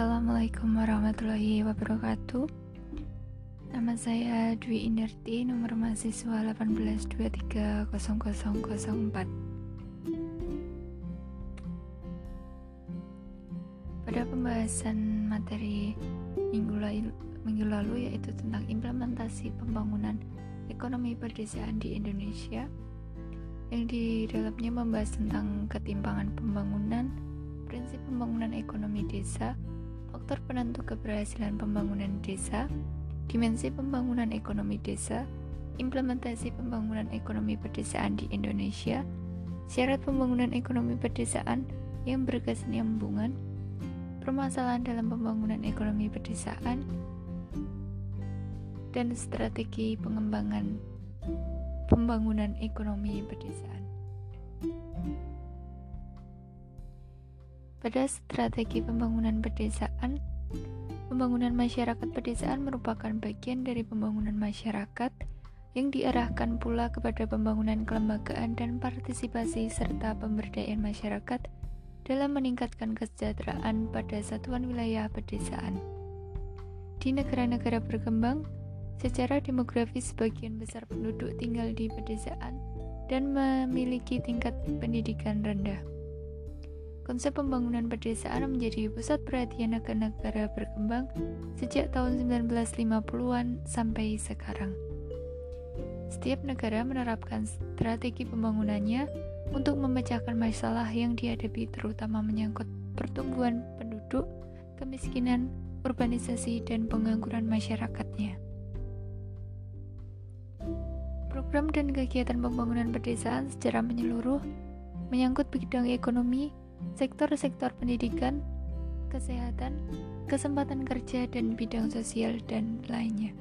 Assalamualaikum warahmatullahi wabarakatuh. Nama saya Dwi Inderti, nomor mahasiswa 18230004 Pada pembahasan materi minggu lalu, minggu lalu yaitu tentang implementasi pembangunan ekonomi perdesaan di Indonesia yang di dalamnya membahas tentang ketimpangan pembangunan, prinsip pembangunan ekonomi desa, faktor penentu keberhasilan pembangunan desa, dimensi pembangunan ekonomi desa, implementasi pembangunan ekonomi pedesaan di Indonesia, syarat pembangunan ekonomi pedesaan yang berkesinambungan, permasalahan dalam pembangunan ekonomi pedesaan, dan strategi pengembangan pembangunan ekonomi pedesaan. Pada strategi pembangunan pedesaan, pembangunan masyarakat pedesaan merupakan bagian dari pembangunan masyarakat yang diarahkan pula kepada pembangunan kelembagaan dan partisipasi serta pemberdayaan masyarakat dalam meningkatkan kesejahteraan pada satuan wilayah pedesaan. Di negara-negara berkembang, secara demografis sebagian besar penduduk tinggal di pedesaan dan memiliki tingkat pendidikan rendah. Konsep pembangunan pedesaan menjadi pusat perhatian negara-negara berkembang sejak tahun 1950-an sampai sekarang. Setiap negara menerapkan strategi pembangunannya untuk memecahkan masalah yang dihadapi terutama menyangkut pertumbuhan penduduk, kemiskinan, urbanisasi, dan pengangguran masyarakatnya. Program dan kegiatan pembangunan pedesaan secara menyeluruh menyangkut bidang ekonomi, sektor-sektor pendidikan, kesehatan, kesempatan kerja, dan bidang sosial, dan lainnya.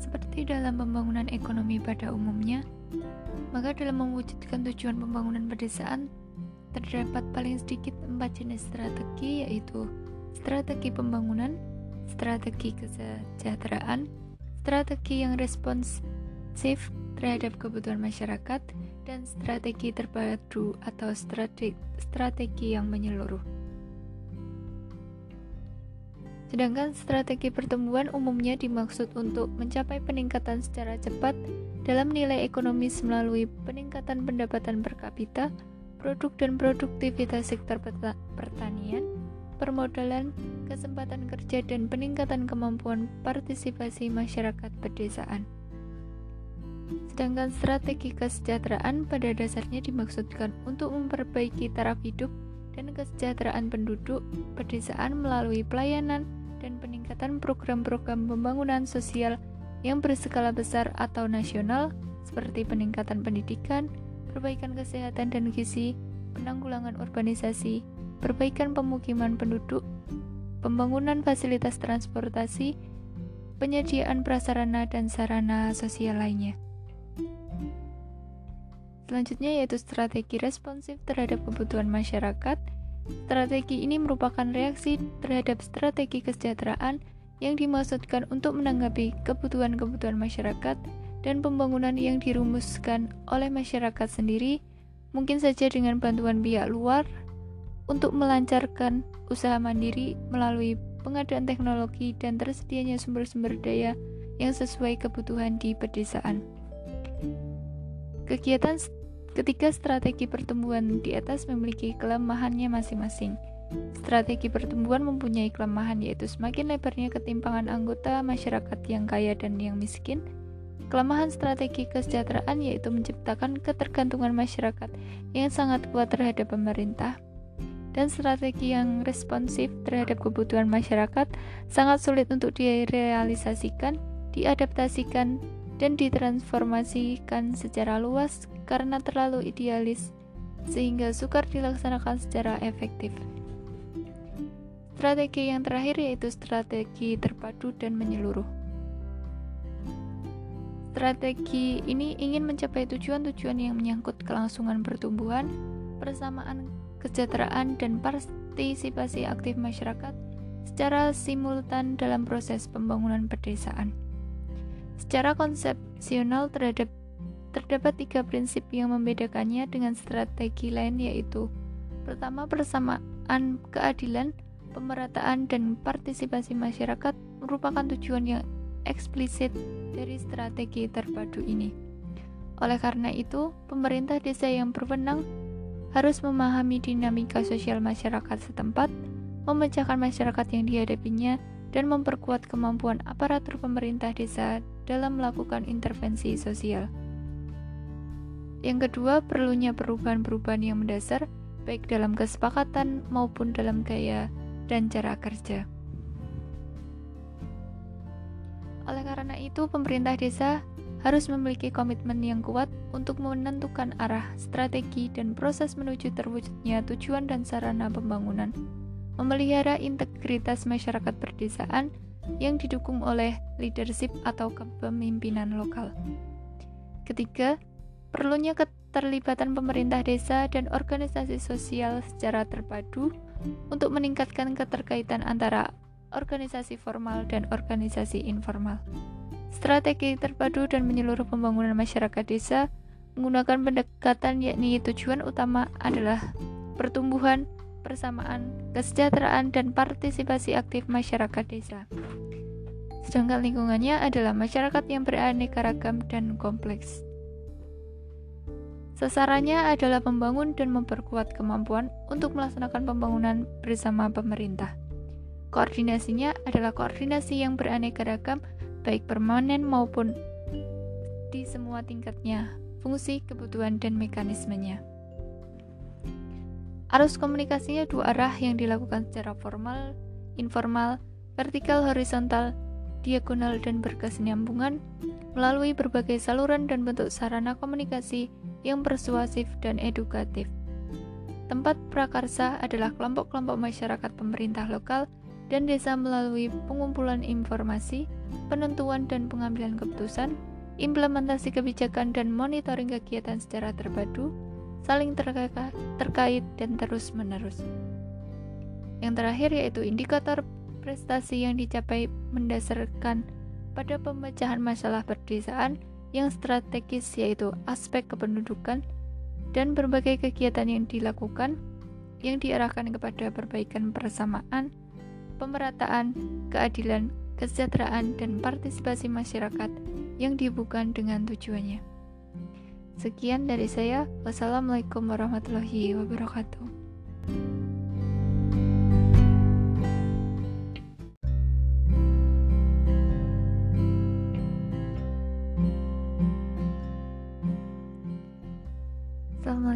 Seperti dalam pembangunan ekonomi pada umumnya, maka dalam mewujudkan tujuan pembangunan pedesaan, terdapat paling sedikit empat jenis strategi, yaitu strategi pembangunan, strategi kesejahteraan, strategi yang responsif terhadap kebutuhan masyarakat, dan strategi terpadu atau strategi, strategi yang menyeluruh. Sedangkan strategi pertumbuhan umumnya dimaksud untuk mencapai peningkatan secara cepat dalam nilai ekonomis melalui peningkatan pendapatan per kapita, produk dan produktivitas sektor pertanian, permodalan, kesempatan kerja, dan peningkatan kemampuan partisipasi masyarakat pedesaan. Sedangkan strategi kesejahteraan pada dasarnya dimaksudkan untuk memperbaiki taraf hidup dan kesejahteraan penduduk pedesaan melalui pelayanan dan peningkatan program-program pembangunan sosial yang berskala besar atau nasional seperti peningkatan pendidikan, perbaikan kesehatan dan gizi, penanggulangan urbanisasi, perbaikan pemukiman penduduk, pembangunan fasilitas transportasi, penyediaan prasarana dan sarana sosial lainnya. Selanjutnya yaitu strategi responsif terhadap kebutuhan masyarakat. Strategi ini merupakan reaksi terhadap strategi kesejahteraan yang dimaksudkan untuk menanggapi kebutuhan-kebutuhan masyarakat dan pembangunan yang dirumuskan oleh masyarakat sendiri, mungkin saja dengan bantuan pihak luar untuk melancarkan usaha mandiri melalui pengadaan teknologi dan tersedianya sumber-sumber daya yang sesuai kebutuhan di pedesaan. Kegiatan Ketiga strategi pertumbuhan di atas memiliki kelemahannya masing-masing. Strategi pertumbuhan mempunyai kelemahan yaitu semakin lebarnya ketimpangan anggota masyarakat yang kaya dan yang miskin. Kelemahan strategi kesejahteraan yaitu menciptakan ketergantungan masyarakat yang sangat kuat terhadap pemerintah. Dan strategi yang responsif terhadap kebutuhan masyarakat sangat sulit untuk direalisasikan, diadaptasikan, dan ditransformasikan secara luas karena terlalu idealis sehingga sukar dilaksanakan secara efektif. Strategi yang terakhir yaitu strategi terpadu dan menyeluruh. Strategi ini ingin mencapai tujuan-tujuan yang menyangkut kelangsungan pertumbuhan, persamaan kesejahteraan, dan partisipasi aktif masyarakat secara simultan dalam proses pembangunan pedesaan. Secara konsepsional terhadap terdapat tiga prinsip yang membedakannya dengan strategi lain yaitu pertama persamaan keadilan, pemerataan, dan partisipasi masyarakat merupakan tujuan yang eksplisit dari strategi terpadu ini. Oleh karena itu, pemerintah desa yang berwenang harus memahami dinamika sosial masyarakat setempat, memecahkan masyarakat yang dihadapinya, dan memperkuat kemampuan aparatur pemerintah desa dalam melakukan intervensi sosial. Yang kedua, perlunya perubahan-perubahan yang mendasar, baik dalam kesepakatan maupun dalam gaya dan cara kerja. Oleh karena itu, pemerintah desa harus memiliki komitmen yang kuat untuk menentukan arah, strategi, dan proses menuju terwujudnya tujuan dan sarana pembangunan, memelihara integritas masyarakat perdesaan yang didukung oleh leadership atau kepemimpinan lokal. Ketiga, perlunya keterlibatan pemerintah desa dan organisasi sosial secara terpadu untuk meningkatkan keterkaitan antara organisasi formal dan organisasi informal. Strategi terpadu dan menyeluruh pembangunan masyarakat desa menggunakan pendekatan yakni tujuan utama adalah pertumbuhan, persamaan, kesejahteraan, dan partisipasi aktif masyarakat desa. Sedangkan lingkungannya adalah masyarakat yang beraneka ragam dan kompleks. Sasarannya adalah membangun dan memperkuat kemampuan untuk melaksanakan pembangunan bersama pemerintah. Koordinasinya adalah koordinasi yang beraneka ragam baik permanen maupun di semua tingkatnya, fungsi, kebutuhan, dan mekanismenya. Arus komunikasinya dua arah yang dilakukan secara formal, informal, vertikal, horizontal, diagonal, dan berkesinambungan melalui berbagai saluran dan bentuk sarana komunikasi yang persuasif dan edukatif. Tempat prakarsa adalah kelompok-kelompok masyarakat pemerintah lokal dan desa melalui pengumpulan informasi, penentuan dan pengambilan keputusan, implementasi kebijakan dan monitoring kegiatan secara terpadu, saling terkait dan terus-menerus. Yang terakhir yaitu indikator prestasi yang dicapai mendasarkan pada pemecahan masalah perdesaan yang strategis yaitu aspek kependudukan dan berbagai kegiatan yang dilakukan yang diarahkan kepada perbaikan persamaan, pemerataan, keadilan, kesejahteraan, dan partisipasi masyarakat yang dibuka dengan tujuannya. Sekian dari saya. Wassalamualaikum warahmatullahi wabarakatuh.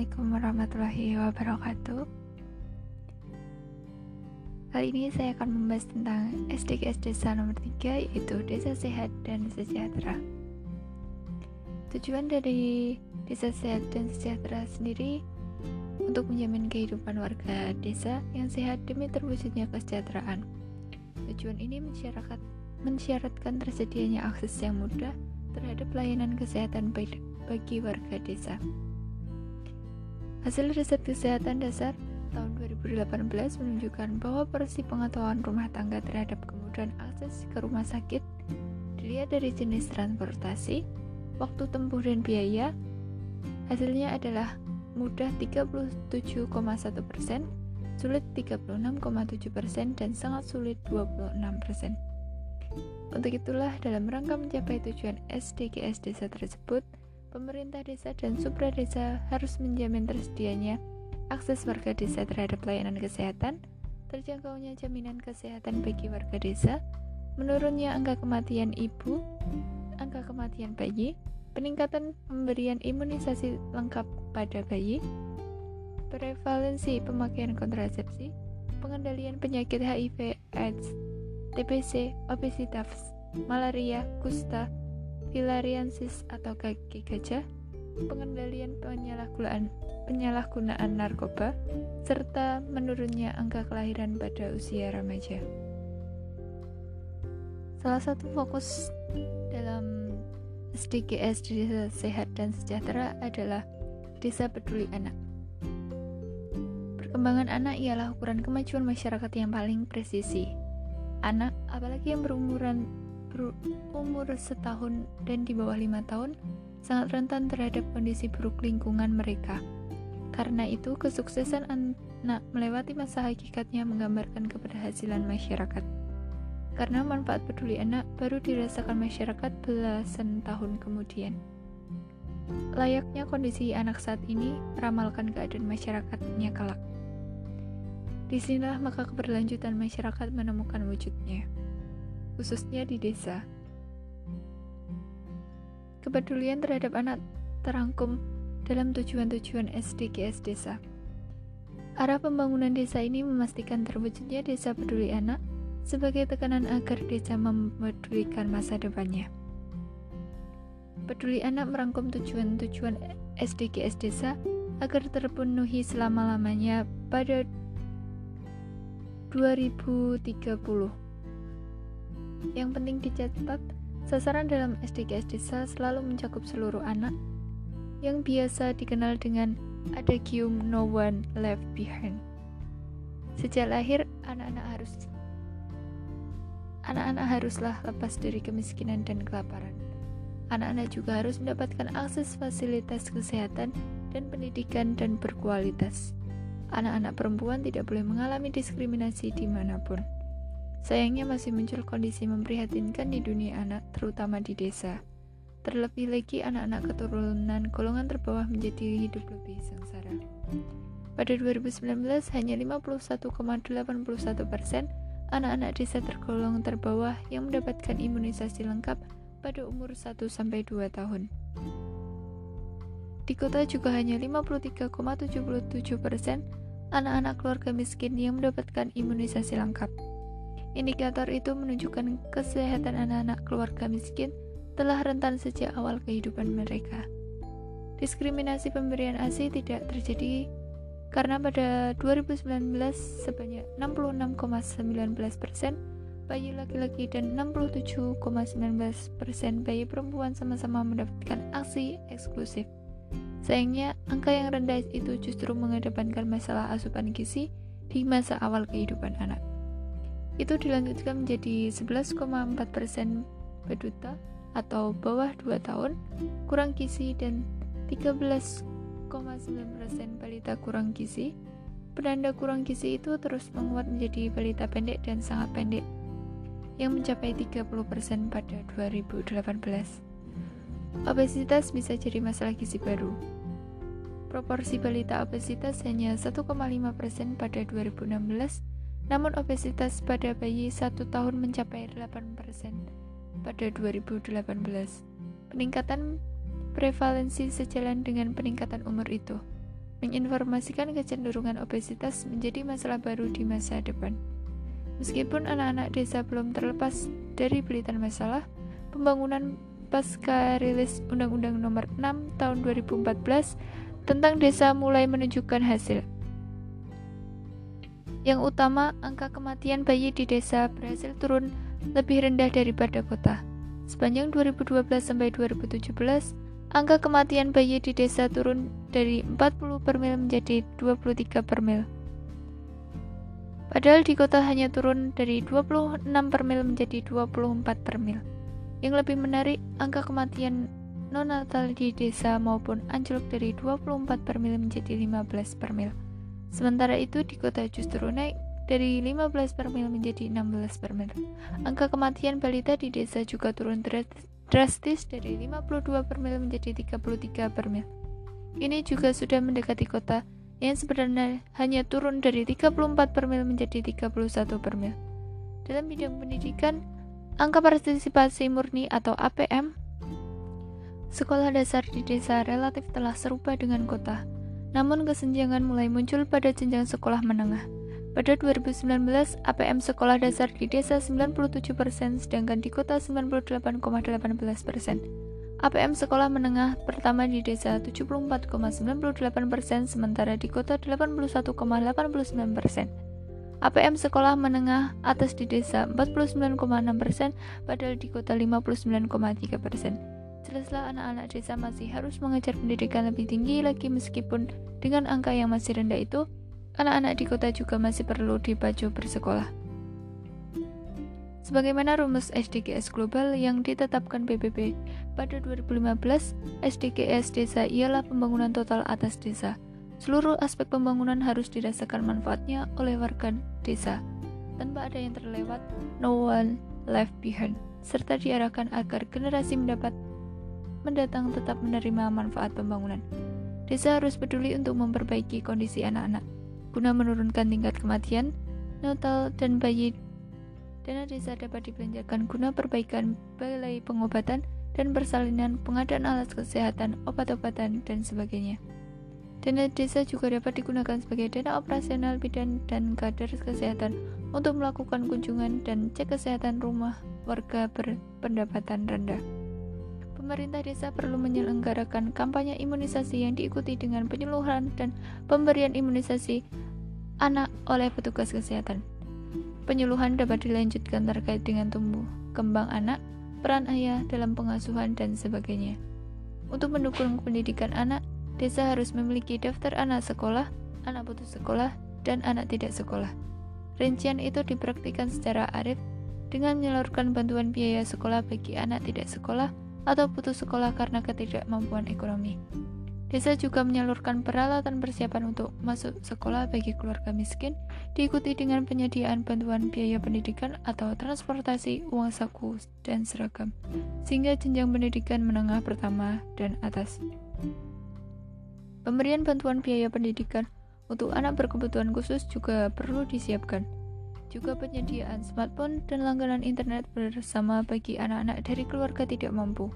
Assalamualaikum warahmatullahi wabarakatuh. Kali ini saya akan membahas tentang SDGs Desa nomor 3 yaitu Desa Sehat dan Sejahtera. Tujuan dari Desa Sehat dan Sejahtera sendiri untuk menjamin kehidupan warga desa yang sehat demi terwujudnya kesejahteraan. Tujuan ini mensyaratkan, mensyaratkan tersedianya akses yang mudah terhadap pelayanan kesehatan bagi warga desa. Hasil riset kesehatan dasar tahun 2018 menunjukkan bahwa porsi pengetahuan rumah tangga terhadap kemudahan akses ke rumah sakit dilihat dari jenis transportasi, waktu tempuh dan biaya. Hasilnya adalah mudah 37,1%, sulit 36,7%, dan sangat sulit 26%. Untuk itulah dalam rangka mencapai tujuan SDGs desa tersebut, pemerintah desa dan supra desa harus menjamin tersedianya akses warga desa terhadap pelayanan kesehatan, terjangkaunya jaminan kesehatan bagi warga desa, menurunnya angka kematian ibu, angka kematian bayi, peningkatan pemberian imunisasi lengkap pada bayi, prevalensi pemakaian kontrasepsi, pengendalian penyakit HIV, AIDS, TBC, obesitas, malaria, kusta, filariasis atau kaki gajah, pengendalian penyalahgunaan penyalahgunaan narkoba, serta menurunnya angka kelahiran pada usia remaja. Salah satu fokus dalam SDGs Desa Sehat dan Sejahtera adalah Desa Peduli Anak. Perkembangan anak ialah ukuran kemajuan masyarakat yang paling presisi. Anak, apalagi yang berumuran berumur setahun dan di bawah lima tahun, sangat rentan terhadap kondisi buruk lingkungan mereka. Karena itu, kesuksesan anak melewati masa hakikatnya menggambarkan keberhasilan masyarakat. Karena manfaat peduli anak baru dirasakan masyarakat belasan tahun kemudian. Layaknya kondisi anak saat ini meramalkan keadaan masyarakatnya kelak. Di sinilah maka keberlanjutan masyarakat menemukan wujudnya, khususnya di desa. Kepedulian terhadap anak terangkum dalam tujuan-tujuan SDGs desa. Arah pembangunan desa ini memastikan terwujudnya desa peduli anak sebagai tekanan agar desa memedulikan masa depannya. Peduli anak merangkum tujuan-tujuan SDGs desa agar terpenuhi selama-lamanya pada 2030. Yang penting dicatat, Sasaran dalam SDGs desa selalu mencakup seluruh anak yang biasa dikenal dengan adagium no one left behind. Sejak lahir, anak-anak harus anak-anak haruslah lepas dari kemiskinan dan kelaparan. Anak-anak juga harus mendapatkan akses fasilitas kesehatan dan pendidikan dan berkualitas. Anak-anak perempuan tidak boleh mengalami diskriminasi di mana pun. Sayangnya masih muncul kondisi memprihatinkan di dunia anak, terutama di desa. Terlebih lagi anak-anak keturunan golongan terbawah menjadi hidup lebih sengsara. Pada 2019, hanya 51,81 persen anak-anak desa tergolong terbawah yang mendapatkan imunisasi lengkap pada umur 1-2 tahun. Di kota juga hanya 53,77 persen anak-anak keluarga miskin yang mendapatkan imunisasi lengkap. Indikator itu menunjukkan kesehatan anak-anak keluarga miskin telah rentan sejak awal kehidupan mereka. Diskriminasi pemberian ASI tidak terjadi karena pada 2019 sebanyak 66,19% bayi laki-laki dan 67,19% bayi perempuan sama-sama mendapatkan ASI eksklusif. Sayangnya, angka yang rendah itu justru mengedepankan masalah asupan gizi di masa awal kehidupan anak. Itu dilanjutkan menjadi 11,4% beduta atau bawah 2 tahun, kurang gizi dan 13,9% balita kurang gizi. Penanda kurang gizi itu terus menguat menjadi balita pendek dan sangat pendek yang mencapai 30% pada 2018. Obesitas bisa jadi masalah gizi baru. Proporsi balita obesitas hanya 1,5% pada 2016 namun obesitas pada bayi satu tahun mencapai 8% pada 2018. Peningkatan prevalensi sejalan dengan peningkatan umur itu, menginformasikan kecenderungan obesitas menjadi masalah baru di masa depan. Meskipun anak-anak desa belum terlepas dari belitan masalah, pembangunan pasca rilis Undang-Undang Nomor 6 Tahun 2014 tentang desa mulai menunjukkan hasil. Yang utama, angka kematian bayi di desa berhasil turun lebih rendah daripada kota. Sepanjang 2012 sampai 2017, angka kematian bayi di desa turun dari 40 per mil menjadi 23 per mil. Padahal di kota hanya turun dari 26 per mil menjadi 24 per mil. Yang lebih menarik, angka kematian non-natal di desa maupun anjlok dari 24 per mil menjadi 15 per mil. Sementara itu di kota justru naik dari 15 per mil menjadi 16 per mil. Angka kematian balita di desa juga turun drastis dari 52 per mil menjadi 33 per mil. Ini juga sudah mendekati kota yang sebenarnya hanya turun dari 34 per mil menjadi 31 per mil. Dalam bidang pendidikan, angka partisipasi murni atau APM sekolah dasar di desa relatif telah serupa dengan kota namun kesenjangan mulai muncul pada jenjang sekolah menengah. Pada 2019, APM sekolah dasar di desa 97%, sedangkan di kota 98,18%. APM sekolah menengah pertama di desa 74,98%, sementara di kota 81,89%. APM sekolah menengah atas di desa 49,6%, padahal di kota 59,3%. Jelaslah anak-anak desa masih harus mengejar pendidikan lebih tinggi lagi meskipun dengan angka yang masih rendah itu, anak-anak di kota juga masih perlu dibacu bersekolah. Sebagaimana rumus SDGs global yang ditetapkan PBB pada 2015, SDGs desa ialah pembangunan total atas desa. Seluruh aspek pembangunan harus dirasakan manfaatnya oleh warga desa, tanpa ada yang terlewat, no one left behind, serta diarahkan agar generasi mendapat mendatang tetap menerima manfaat pembangunan. Desa harus peduli untuk memperbaiki kondisi anak-anak, guna menurunkan tingkat kematian, natal, dan bayi. Dana desa dapat dibelanjakan guna perbaikan balai pengobatan dan persalinan, pengadaan alat kesehatan, obat-obatan, dan sebagainya. Dana desa juga dapat digunakan sebagai dana operasional bidan dan kader kesehatan untuk melakukan kunjungan dan cek kesehatan rumah warga berpendapatan rendah. Pemerintah desa perlu menyelenggarakan kampanye imunisasi yang diikuti dengan penyuluhan dan pemberian imunisasi anak oleh petugas kesehatan. Penyuluhan dapat dilanjutkan terkait dengan tumbuh kembang anak, peran ayah dalam pengasuhan, dan sebagainya. Untuk mendukung pendidikan anak, desa harus memiliki daftar anak sekolah, anak putus sekolah, dan anak tidak sekolah. Rincian itu dipraktikkan secara arif dengan menyalurkan bantuan biaya sekolah bagi anak tidak sekolah atau putus sekolah karena ketidakmampuan ekonomi. Desa juga menyalurkan peralatan persiapan untuk masuk sekolah bagi keluarga miskin, diikuti dengan penyediaan bantuan biaya pendidikan atau transportasi, uang saku, dan seragam, sehingga jenjang pendidikan menengah pertama dan atas. Pemberian bantuan biaya pendidikan untuk anak berkebutuhan khusus juga perlu disiapkan juga penyediaan smartphone dan langganan internet bersama bagi anak-anak dari keluarga tidak mampu.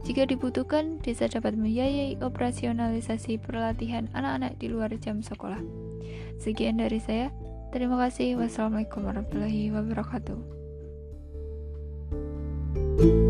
Jika dibutuhkan, desa dapat membiayai operasionalisasi perlatihan anak-anak di luar jam sekolah. Sekian dari saya. Terima kasih. Wassalamualaikum warahmatullahi wabarakatuh. thank you